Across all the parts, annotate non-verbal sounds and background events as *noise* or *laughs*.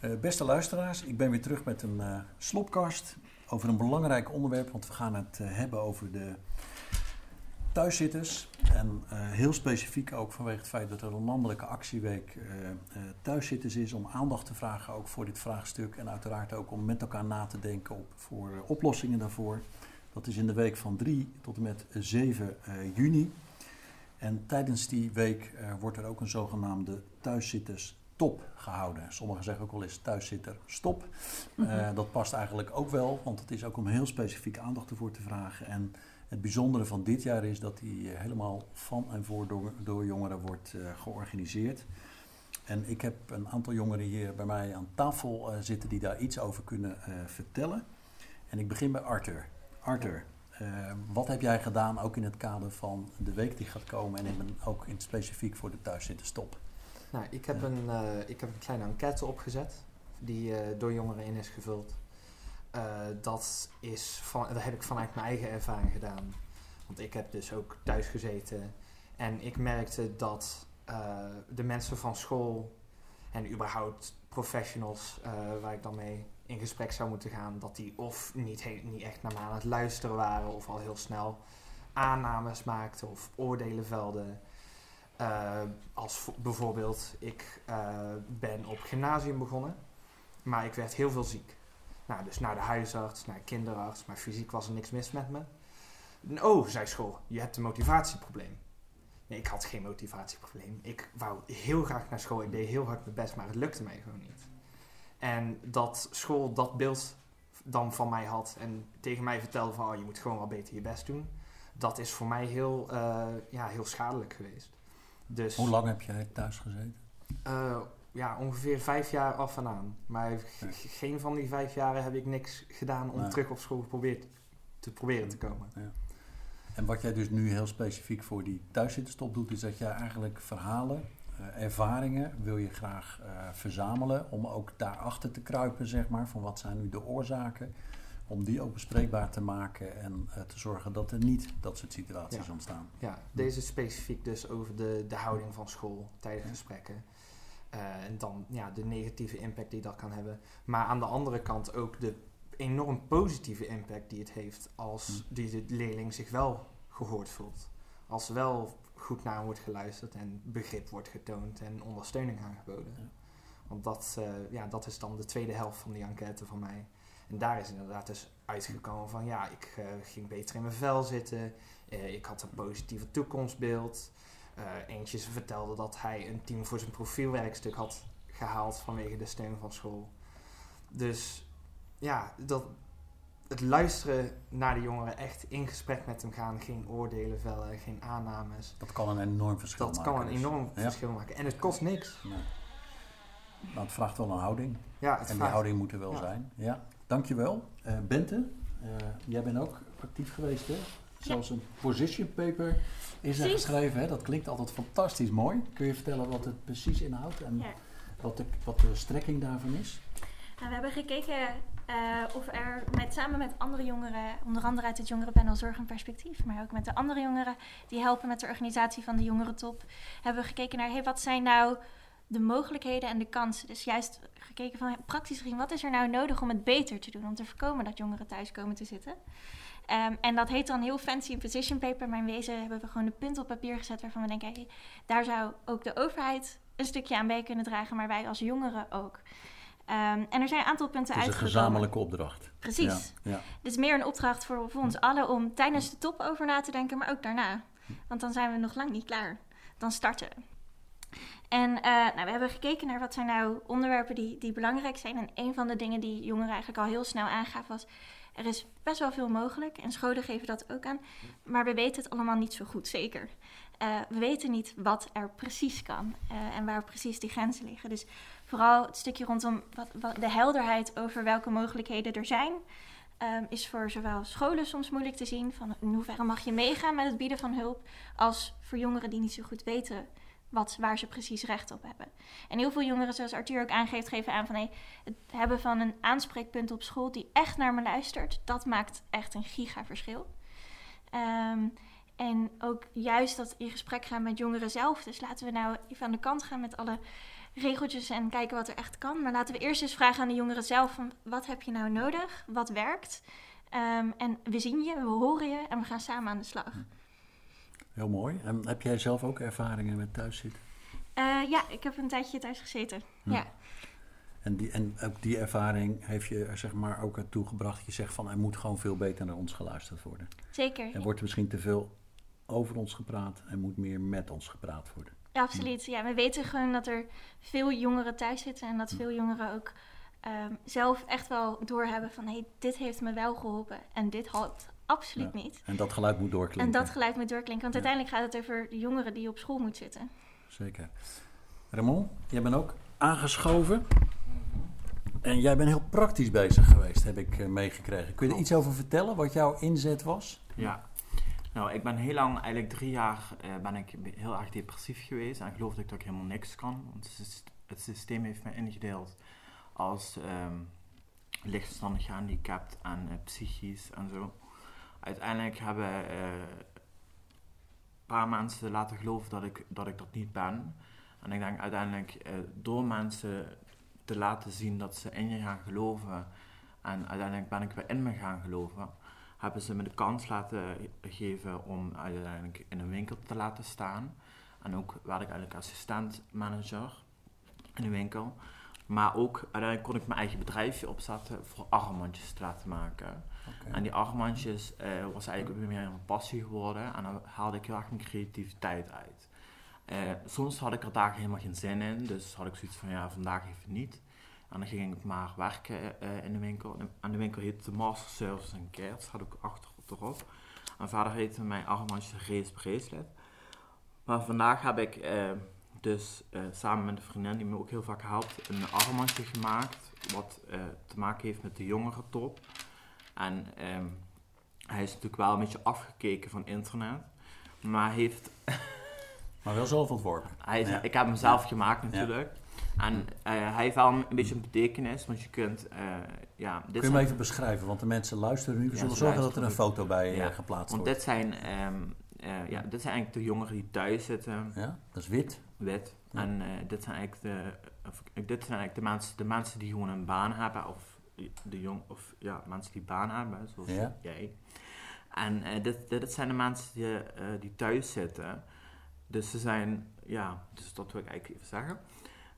Uh, beste luisteraars, ik ben weer terug met een uh, slopkast over een belangrijk onderwerp, want we gaan het uh, hebben over de thuiszitters. En heel specifiek ook vanwege het feit dat er een landelijke actieweek thuiszitters is, om aandacht te vragen ook voor dit vraagstuk en uiteraard ook om met elkaar na te denken op, voor oplossingen daarvoor. Dat is in de week van 3 tot en met 7 juni. En tijdens die week wordt er ook een zogenaamde thuiszitters top gehouden. Sommigen zeggen ook wel eens thuiszitter stop. Mhm. Eh, dat past eigenlijk ook wel, want het is ook om heel specifiek aandacht ervoor te vragen. En het bijzondere van dit jaar is dat die eh, helemaal van en voor door, door jongeren wordt uh, georganiseerd. En ik heb een aantal jongeren hier bij mij aan tafel zitten die daar iets over kunnen vertellen. En ik begin bij Arthur. Arthur, wat heb jij gedaan ook in het kader van de week die gaat komen en in, ook in specifiek voor de thuiszitter stop? Nou, ik heb, een, uh, ik heb een kleine enquête opgezet die uh, door jongeren in is gevuld. Uh, dat, is van, dat heb ik vanuit mijn eigen ervaring gedaan. Want ik heb dus ook thuis gezeten. En ik merkte dat de mensen van school en überhaupt professionals waar ik dan mee in gesprek zou moeten gaan, dat die of niet, niet echt naar me aan het luisteren waren of al heel snel aannames maakten of oordelen velden. Uh, als bijvoorbeeld, ik uh, ben op gymnasium begonnen, maar ik werd heel veel ziek. Nou, dus naar de huisarts, naar de kinderarts, maar fysiek was er niks mis met me. Oh, zei school, je hebt een motivatieprobleem. Nee, ik had geen motivatieprobleem. Ik wou heel graag naar school, ik deed heel hard mijn best, maar het lukte mij gewoon niet. En dat school dat beeld dan van mij had en tegen mij vertelde van, oh, je moet gewoon wel beter je best doen. Dat is voor mij heel, uh, ja, heel schadelijk geweest. Dus, Hoe lang heb jij thuis gezeten? Uh, ja, ongeveer vijf jaar af en aan. Maar geen van die vijf jaren heb ik niks gedaan om terug op school geprobeerd te proberen te komen. Ja. En wat jij dus nu heel specifiek voor die thuiszitterstop doet, is dat jij eigenlijk verhalen, uh, ervaringen wil je graag uh, verzamelen om ook daarachter te kruipen, zeg maar, van wat zijn nu de oorzaken om die ook bespreekbaar te maken en uh, te zorgen dat er niet dat soort situaties ontstaan. Ja, deze specifiek dus over de, de houding van school tijdens gesprekken. Uh, en dan ja, de negatieve impact die dat kan hebben. Maar aan de andere kant ook de enorm positieve impact die het heeft als hm. die de leerling zich wel gehoord voelt. Als wel goed naar wordt geluisterd en begrip wordt getoond en ondersteuning aangeboden. Ja. Want dat, uh, ja, dat is dan de tweede helft van die enquête van mij. En daar is inderdaad dus uitgekomen van ja, ik uh, ging beter in mijn vel zitten. Uh, ik had een positieve toekomstbeeld. Uh, eentje vertelde dat hij een team voor zijn profielwerkstuk had gehaald vanwege de steun van school. Dus ja, dat, het luisteren naar de jongeren, echt in gesprek met hem gaan, geen oordelen vellen, geen aannames. Dat kan een enorm verschil dat maken. Dat kan een enorm verschil maken. En het kost niks. Nee. Nou, het vraagt wel een houding. Ja, het en die houding moet er wel zijn. Ja. Dankjewel. Uh, Bente, uh, jij bent ook actief geweest, hè? Zelfs een position paper is er geschreven. Hè? Dat klinkt altijd fantastisch mooi. Kun je vertellen wat het precies inhoudt en wat, de, wat de strekking daarvan is? Nou, we hebben gekeken uh, of er met, samen met andere jongeren, onder andere uit het jongerenpanel Zorg en Perspectief, maar ook met de andere jongeren die helpen met de organisatie van de jongerentop, hebben we gekeken naar hey, wat zijn nou de mogelijkheden en de kansen. Dus juist gekeken van praktisch gezien, wat is er nou nodig om het beter te doen? Om te voorkomen dat jongeren thuis komen te zitten. Um, en dat heet dan heel fancy position paper. Maar in wezen hebben we gewoon de punt op papier gezet waarvan we denken, hey, daar zou ook de overheid een stukje aan bij kunnen dragen, maar wij als jongeren ook. Um, en er zijn een aantal punten uit. Het is een gezamenlijke opdracht. Precies. Ja, ja. Het is meer een opdracht voor, voor ons allen om tijdens de top over na te denken, maar ook daarna. Want dan zijn we nog lang niet klaar. Dan starten we. En uh, nou, we hebben gekeken naar wat zijn nou onderwerpen die, die belangrijk zijn. En een van de dingen die jongeren eigenlijk al heel snel aangaven was... er is best wel veel mogelijk en scholen geven dat ook aan. Maar we weten het allemaal niet zo goed, zeker. Uh, we weten niet wat er precies kan uh, en waar precies die grenzen liggen. Dus vooral het stukje rondom wat, de helderheid over welke mogelijkheden er zijn... Um, is voor zowel scholen soms moeilijk te zien... van in hoeverre mag je meegaan met het bieden van hulp... als voor jongeren die niet zo goed weten wat, waar ze precies recht op hebben. En heel veel jongeren, zoals Arthur ook aangeeft, geven aan van hey, het hebben van een aanspreekpunt op school die echt naar me luistert, dat maakt echt een gigaverschil. Um, en ook juist dat in gesprek gaan met jongeren zelf. Dus laten we nou even aan de kant gaan met alle regeltjes en kijken wat er echt kan. Maar laten we eerst eens vragen aan de jongeren zelf: van, wat heb je nou nodig? Wat werkt? Ehm, en we zien je, we horen je en we gaan samen aan de slag. Heel mooi. En heb jij zelf ook ervaringen met thuiszitten? Uh, ja, ik heb een tijdje thuis gezeten. Hm. Ja. En, die, en ook die ervaring heeft je er zeg maar ook ertoe gebracht dat je zegt van er moet gewoon veel beter naar ons geluisterd worden. Zeker. Er wordt misschien te veel over ons gepraat en moet meer met ons gepraat worden. Ja, absoluut. Ja, we weten gewoon dat er veel jongeren thuis zitten en dat hm. veel jongeren ook um, zelf echt wel doorhebben van hey, dit heeft me wel geholpen en dit helpt absoluut niet. En dat geluid moet doorklinken. En dat geluid moet doorklinken, want uiteindelijk gaat het over de jongeren die op school moeten zitten. Zeker. Ramon, jij bent ook aangeschoven. En jij bent heel praktisch bezig geweest, heb ik eh, meegekregen. Kun je er iets over vertellen, wat jouw inzet was? Ja, nou, ik ben heel lang, eigenlijk drie jaar, uh, ben ik heel erg depressief geweest. En ik geloof dat ik helemaal niks kan. Want het systeem heeft mij ingedeeld als um, lichtstandig gehandicapt en uh, psychisch en zo. Uiteindelijk hebben een paar mensen laten geloven dat ik, dat ik dat niet ben. En ik denk uiteindelijk door mensen te laten zien dat ze in je gaan geloven. En uiteindelijk ben ik weer in me gaan geloven. Hebben ze me de kans laten geven om uiteindelijk in een winkel te laten staan. En ook werd ik eigenlijk assistent manager in de winkel. Maar ook uiteindelijk kon ik mijn eigen bedrijfje opzetten voor armbandjes te laten maken. En die armbandjes uh, was eigenlijk meer een passie geworden. En dan haalde ik heel erg mijn creativiteit uit. Uh, soms had ik er dagen helemaal geen zin in, dus had ik zoiets van ja, vandaag even niet. En dan ging ik maar werken uh, in de winkel. En de winkel heette Master Service en Care, dat staat ook achter erop. En verder heette mijn armbandje Race Bracelet. Maar vandaag heb ik uh, dus samen met een vriendin die me ook heel vaak helpt, een armbandje gemaakt. Wat te maken heeft met de jongere top. En um, hij is natuurlijk wel een beetje afgekeken van internet. Maar heeft *laughs* Maar wel zelf ontworpen. Hij, Ik heb hem zelf gemaakt natuurlijk. En uh, hij heeft wel een, beetje een betekenis, want je kunt... Ja, dit Kun je hem even beschrijven, want de mensen luisteren nu. We zullen zorgen dat er een foto bij geplaatst want wordt. Want dit zijn, um, uh, ja, dit zijn eigenlijk de jongeren die thuis zitten. Ja, dat is wit. Wit. En dit zijn eigenlijk, de, of, dit zijn eigenlijk de, mensen, de mensen die gewoon een baan hebben. Of de jong, of ja, mensen die baan hebben, zoals jij. En dit, dit zijn de mensen die, die thuis zitten... Dus ze zijn, ja, dus dat wil ik eigenlijk even zeggen.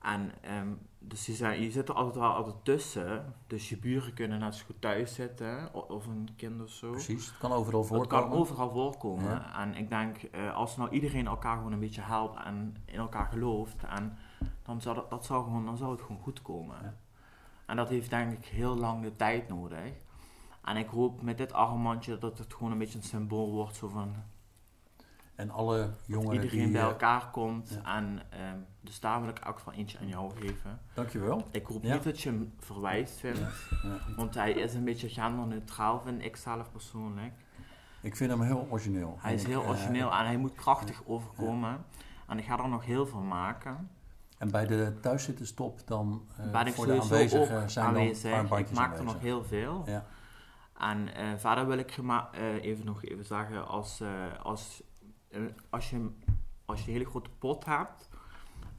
En um, dus je, je zit er altijd wel altijd tussen. Dus je buren kunnen net zo goed thuis zitten, of een kind of zo. Precies, het kan overal voorkomen. Het kan overal voorkomen. En ik denk, uh, als nou iedereen elkaar gewoon een beetje helpt en in elkaar gelooft, en dan, zou dat, dat zou gewoon, dan zou het gewoon goed komen. Ja. En dat heeft denk ik heel lang de tijd nodig. En ik hoop met dit armbandje dat het gewoon een beetje een symbool wordt zo van en alle jongeren dat iedereen bij eh, elkaar komt. En um, dus daar wil ik ook van eentje aan jou geven. Dankjewel. Ik hoop niet dat je hem verwijst vindt. Want hij is een beetje genderneutraal, vind ik zelf persoonlijk. Ik vind hem heel origineel. Hij is heel eh, origineel en hij moet krachtig overkomen. En ik ga er nog heel veel maken. En bij de thuiszitterstop dan uh, ben ik voor de aanwezigen zijn aanwezig. Ik maak er nog heel veel. Ja. En uh, verder wil ik uh, even nog even zeggen, als, als als, je, als je een hele grote pot hebt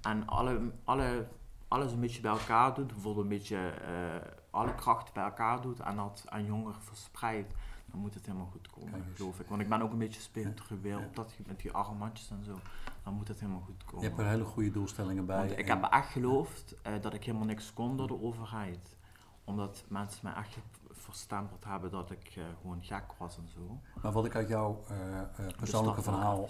en alle, alle, alles een beetje bij elkaar doet, bijvoorbeeld een beetje uh, alle krachten bij elkaar doet en dat aan jongeren verspreidt, dan moet het helemaal goed komen, geloof ik. Want ik ben ook een beetje spiritueel op dat met die armbandjes en zo. Dan moet het helemaal goed komen. Je hebt er hele goede doelstellingen bij. Want ik heb echt geloofd uh, dat ik helemaal niks kon door de overheid. Omdat mensen mij echt verstempeld hebben dat ik uh, gewoon gek was en zo. Maar wat ik uit jouw uh, persoonlijke verhaal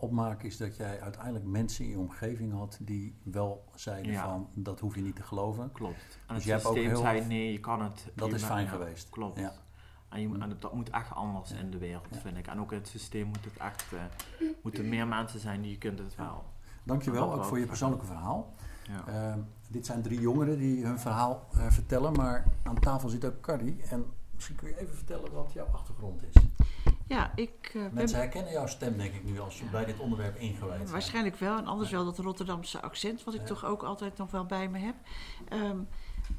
opmaak, is dat jij uiteindelijk mensen in je omgeving had die wel zeiden van dat hoef je niet te geloven. Klopt. En dus het systeem heel, zei nee, je kan het. Dat is fijn geweest. Klopt. Ja. En, je, en, dat moet echt anders in de wereld, vind ik. En ook in het systeem moet het echt, moeten meer mensen zijn die je kunt het wel. Dankjewel ook voor je persoonlijke verhaal. Ja. Ehm, dit zijn drie jongeren die hun verhaal uh, vertellen, maar aan tafel zit ook Carrie. En misschien kun je even vertellen wat jouw achtergrond is. Ja, ik... Uh, Mensen herkennen jouw stem, denk ik nu, als je bij dit onderwerp ingewijd bent. Waarschijnlijk wel, en anders wel dat Rotterdamse accent, wat ik toch ook altijd nog wel bij me heb. Um,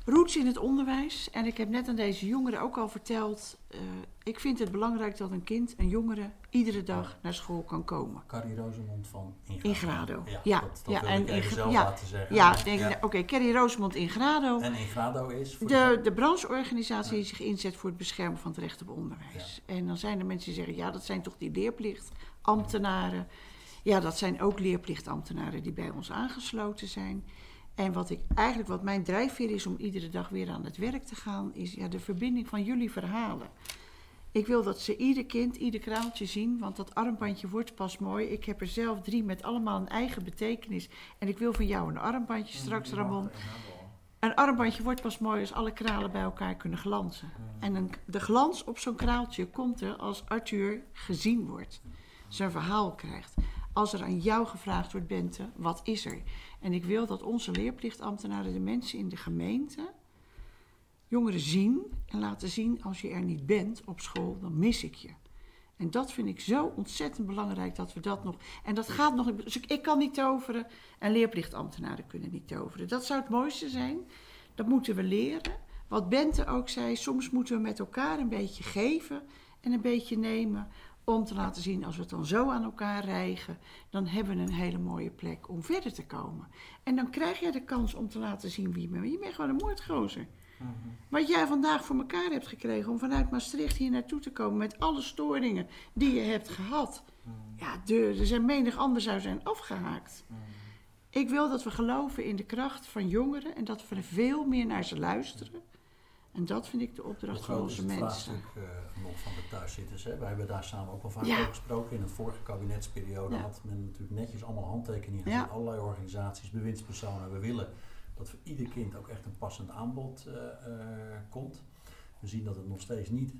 Roots in het onderwijs. En ik heb net aan deze jongeren ook al verteld. eh, ik vind het belangrijk dat een kind, een jongere, iedere dag naar school kan komen. Carrie Rosemond van Ingrado. Ingrado. Ja, Ja, dat, dat ja, wil en ik even zelf ja, laten zeggen. Ja, oké, Kerry Rosemond in Grado. En Ingrado is... Voor De, de brancheorganisatie die zich inzet voor het beschermen van het recht op onderwijs. En dan zijn er mensen die zeggen, ja, dat zijn toch die leerplichtambtenaren. Ja, dat zijn ook leerplichtambtenaren die bij ons aangesloten zijn. En wat ik eigenlijk, wat mijn drijfveer is om iedere dag weer aan het werk te gaan, is ja, de verbinding van jullie verhalen. Ik wil dat ze ieder kind, ieder kraaltje zien, want dat armbandje wordt pas mooi. Ik heb er zelf drie met allemaal een eigen betekenis. En ik wil van jou een armbandje straks, Ramon. Een armbandje wordt pas mooi als alle kralen bij elkaar kunnen glanzen. En een, de glans op zo'n kraaltje komt er als Arthur gezien wordt. Zijn verhaal krijgt. Als er aan jou gevraagd wordt, Bente, wat is er? En ik wil dat onze leerplichtambtenaren, de mensen in de gemeente, jongeren zien en laten zien: als je er niet bent op school, dan mis ik je. En dat vind ik zo ontzettend belangrijk dat we dat nog. En dat gaat nog. Dus ik, ik kan niet toveren en leerplichtambtenaren kunnen niet toveren. Dat zou het mooiste zijn. Dat moeten we leren. Wat Bente ook zei, soms moeten we met elkaar een beetje geven en een beetje nemen. Om te laten zien, als we het dan zo aan elkaar rijgen, dan hebben we een hele mooie plek om verder te komen. En dan krijg je de kans om te laten zien wie je bent. Je bent gewoon een moordgozer. Wat jij vandaag voor elkaar hebt gekregen om vanuit Maastricht hier naartoe te komen met alle storingen die je hebt gehad. Ja, de, er zijn menig ander zou zijn afgehaakt. Ik wil dat we geloven in de kracht van jongeren en dat we veel meer naar ze luisteren. En dat vind ik de opdracht van onze het mensen. vraagstuk eh, nog van de thuiszitters? Hè? Wij hebben daar samen ook wel vaak Ja. over gesproken. In de vorige kabinetsperiode Ja. had men natuurlijk netjes allemaal handtekeningen Ja. gezet. Allerlei organisaties, bewindspersonen. We willen dat voor ieder kind ook echt een passend aanbod eh, eh, komt. We zien dat het nog steeds niet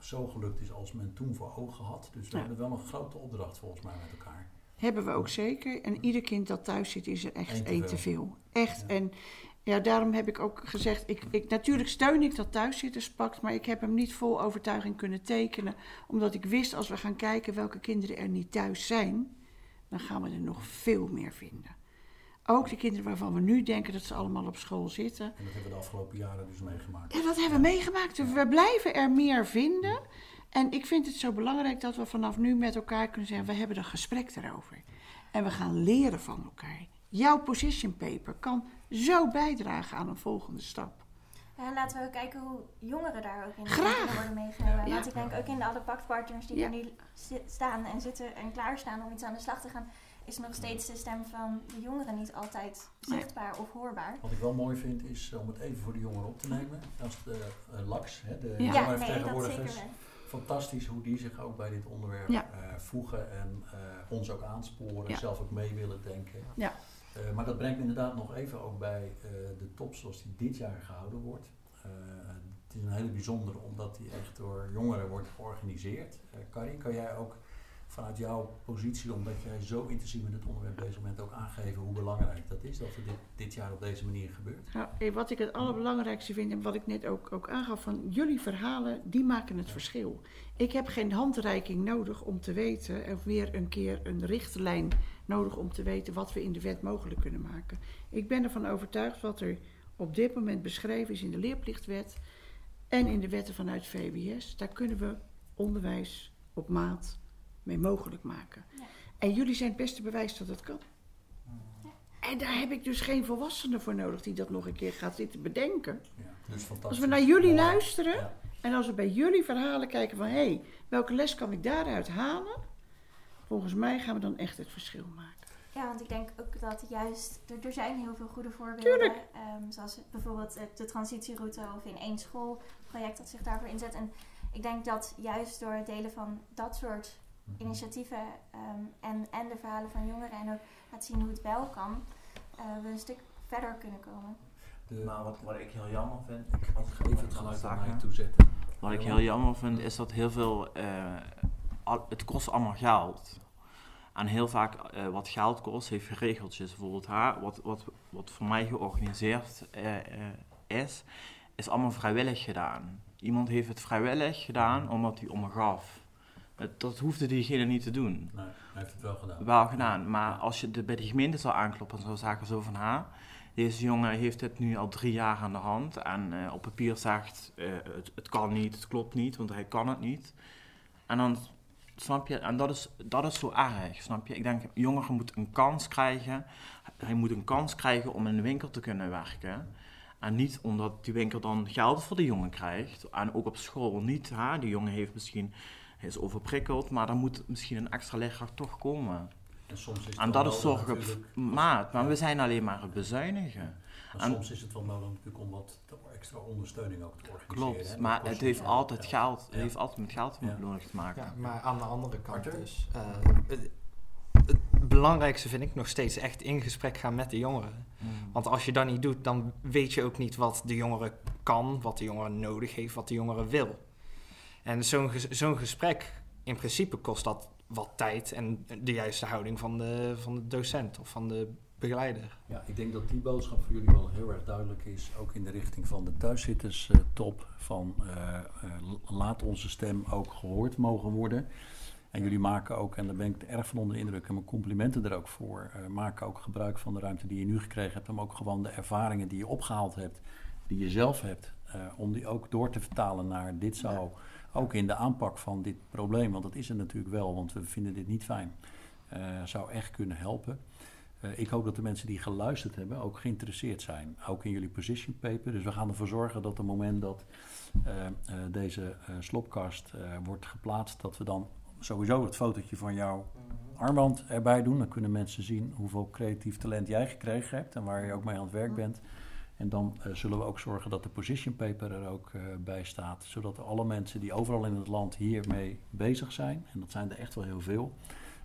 zo gelukt is als men toen voor ogen had. Dus we hebben wel een grote opdracht volgens mij met elkaar. Hebben we ook zeker. En ieder kind dat thuis zit, is er echt één te veel. Echt. En ja, daarom heb ik ook gezegd, ik, ik, natuurlijk steun ik dat thuiszitterspact, maar ik heb hem niet vol overtuiging kunnen tekenen. Omdat ik wist, als we gaan kijken welke kinderen er niet thuis zijn, dan gaan we er nog veel meer vinden. Ook de kinderen waarvan we nu denken dat ze allemaal op school zitten. En dat hebben we de afgelopen jaren dus meegemaakt. Ja, dat hebben we meegemaakt. We blijven er meer vinden. En ik vind het zo belangrijk dat we vanaf nu met elkaar kunnen zeggen: we hebben een gesprek daarover. En we gaan leren van elkaar. Jouw position paper kan zo bijdragen aan een volgende stap. Ja, laten we ook kijken hoe jongeren daar ook in Graag. worden meegenomen. Ja. Want ik denk ook in de alle paktpartners die Ja. er nu staan en zitten en klaarstaan om iets aan de slag te gaan, is nog steeds de stem van de jongeren niet altijd Nee. zichtbaar of hoorbaar. Wat ik wel mooi vind is eh, om het even voor de jongeren op te nemen. Als de eh, LAX, hè, de Ja. Ja, nee, jongerenvertegenwoordigers. zeker wel. fantastisch hoe die zich ook bij dit onderwerp Ja. eh, voegen en eh, ons ook aansporen, Ja. zelf ook mee willen denken. Ja. Eh, maar dat brengt me inderdaad nog even ook bij eh, de top zoals die dit jaar gehouden wordt. Eh, het is een hele bijzondere omdat die echt door jongeren wordt georganiseerd. Carrie, kan jij ook vanuit jouw positie, omdat jij zo intensief met het onderwerp bezig bent, ook aangeven hoe belangrijk dat is dat het dit, dit jaar op deze manier gebeurt? Nou, eh, wat ik het allerbelangrijkste vind en wat ik net ook, ook aangaf van jullie verhalen, die maken het verschil. Ik heb geen handreiking nodig om te weten, of weer een keer een richtlijn nodig om te weten wat we in de wet mogelijk kunnen maken. Ik ben ervan overtuigd wat er op dit moment beschreven is in de leerplichtwet en in de wetten vanuit VWS. Daar kunnen we onderwijs op maat mee mogelijk maken. Ja. En jullie zijn het beste bewijs dat het kan. En daar heb ik dus geen volwassene voor nodig die dat nog een keer gaat zitten bedenken. Ja, dus fantastisch. Als we naar jullie Mooi. luisteren Ja. en als we bij jullie verhalen kijken van hé, hey, welke les kan ik daaruit halen? Volgens mij gaan we dan echt het verschil maken. Ja, want ik denk ook dat juist, er, er zijn heel veel goede voorbeelden. Tuurlijk. ehm, zoals bijvoorbeeld het- de transitieroute of in één school project dat zich daarvoor inzet. En ik denk dat juist door het delen van dat soort. Initiatieven ehm, en, en de verhalen van jongeren en ook laten zien hoe het wel kan, eh, we een stuk verder kunnen komen. De, Maar wat, wat ik heel jammer vind, als ik even het geluid mij Zaken. toezetten. Wat ik heel jammer vind, is dat heel veel. eh, al- het kost allemaal geld. En heel vaak eh, wat geld kost, heeft regeltjes. Bijvoorbeeld, hè, wat, wat, wat voor mij georganiseerd eh, eh, is, is allemaal vrijwillig gedaan. Iemand heeft het vrijwillig gedaan omdat hij om me gaf. Het- Dat hoefde diegene niet te doen. Nee, hij heeft het wel gedaan. Wel gedaan, maar als je de, bij de gemeente zou aankloppen en zou zeggen zo van ha, Deze jongen heeft het nu al drie jaar aan de hand en eh, op papier zegt eh, het, het kan niet, het klopt niet, want hij kan het niet. En dan, snap je, en dat is, dat is zo erg, snap je? Ik denk, jongeren moet een kans krijgen. Hij moet een kans krijgen om in de winkel te kunnen werken. En niet omdat die winkel dan geld voor de jongen krijgt. En ook op school niet. Hè? Die jongen heeft misschien, hij is overprikkeld, maar dan moet misschien een extra leerkracht toch komen. En, soms is het En dat is nodig zorg op natuurlijk- maat. Maar Ja. we zijn alleen maar het bezuinigen. Maar En- soms is het wel nodig natuurlijk om wat extra ondersteuning ook te organiseren. Klopt. hè. Maar het heeft altijd geld. geld. Het heeft altijd met geld Ja. nodig te maken. Ja, maar aan de andere kant Arthur? dus. eh, het, het belangrijkste vind ik nog steeds echt in gesprek gaan met de jongeren. Mm. Want als je dat niet doet, dan weet je ook niet wat de jongere kan, wat de jongere nodig heeft, wat de jongere wil. En zo'n zo'n gesprek, in principe kost dat wat tijd en de juiste houding van de, van de docent of van de begeleider. Ja, ik denk dat die boodschap voor jullie wel heel erg duidelijk is. Ook in de richting van de thuiszitterstop. Van eh, eh, laat onze stem ook gehoord mogen worden. En jullie maken ook, en daar ben ik erg van onder de indruk, en mijn complimenten er ook voor. eh, maken ook gebruik van de ruimte die je nu gekregen hebt. Om ook gewoon de ervaringen die je opgehaald hebt, die je zelf hebt. om die ook door te vertalen naar dit zou. Ook in de aanpak van dit probleem, want dat is er natuurlijk wel, want we vinden dit niet fijn. eh, zou echt kunnen helpen. Eh, ik hoop dat de mensen die geluisterd hebben ook geïnteresseerd zijn. Ook in jullie position paper. Dus we gaan ervoor zorgen dat op het moment dat eh, deze slopkast wordt geplaatst, dat we dan sowieso het fotootje van jouw armband erbij doen. Dan kunnen mensen zien hoeveel creatief talent jij gekregen hebt en waar je ook mee aan het werk bent. En dan eh, zullen we ook zorgen dat de position paper er ook eh, bij staat. Zodat alle mensen die overal in het land hiermee bezig zijn, en dat zijn er echt wel heel veel,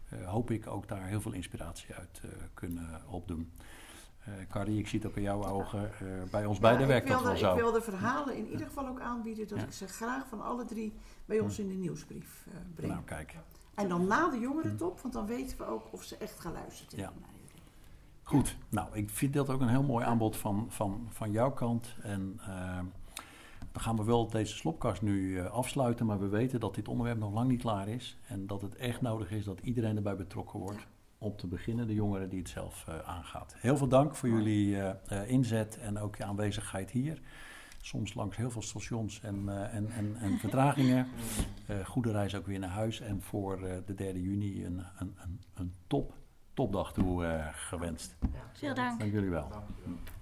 eh, hoop ik ook daar heel veel inspiratie uit kunnen opdoen. Carrie, ik zie het ook in jouw ogen. bij ons beiden Ja, werkt ik dat wel zo. Ik wil de verhalen in ieder geval ook aanbieden dat Ja. ik ze graag van alle drie bij ons in de nieuwsbrief breng. Nou, kijk. En dan na de jongerentop, want dan weten we ook of ze echt geluisterd hebben Ja. naar jullie. Goed. Nou, ik vind dat ook een heel mooi aanbod van, van, van jouw kant. En dan gaan we wel deze slopkast nu eh, afsluiten. Maar we weten dat dit onderwerp nog lang niet klaar is. En dat het echt nodig is dat iedereen erbij betrokken wordt. Om te beginnen de jongeren die het zelf eh, aangaat. Heel veel dank voor jullie eh, inzet en ook je aanwezigheid hier. Soms langs heel veel stations en, en, en, en vertragingen. Goede reis ook weer naar huis. En voor de 3 juni een, een, een, een top, topdag toe eh, gewenst. Veel dank. Dank jullie wel. Dank je wel.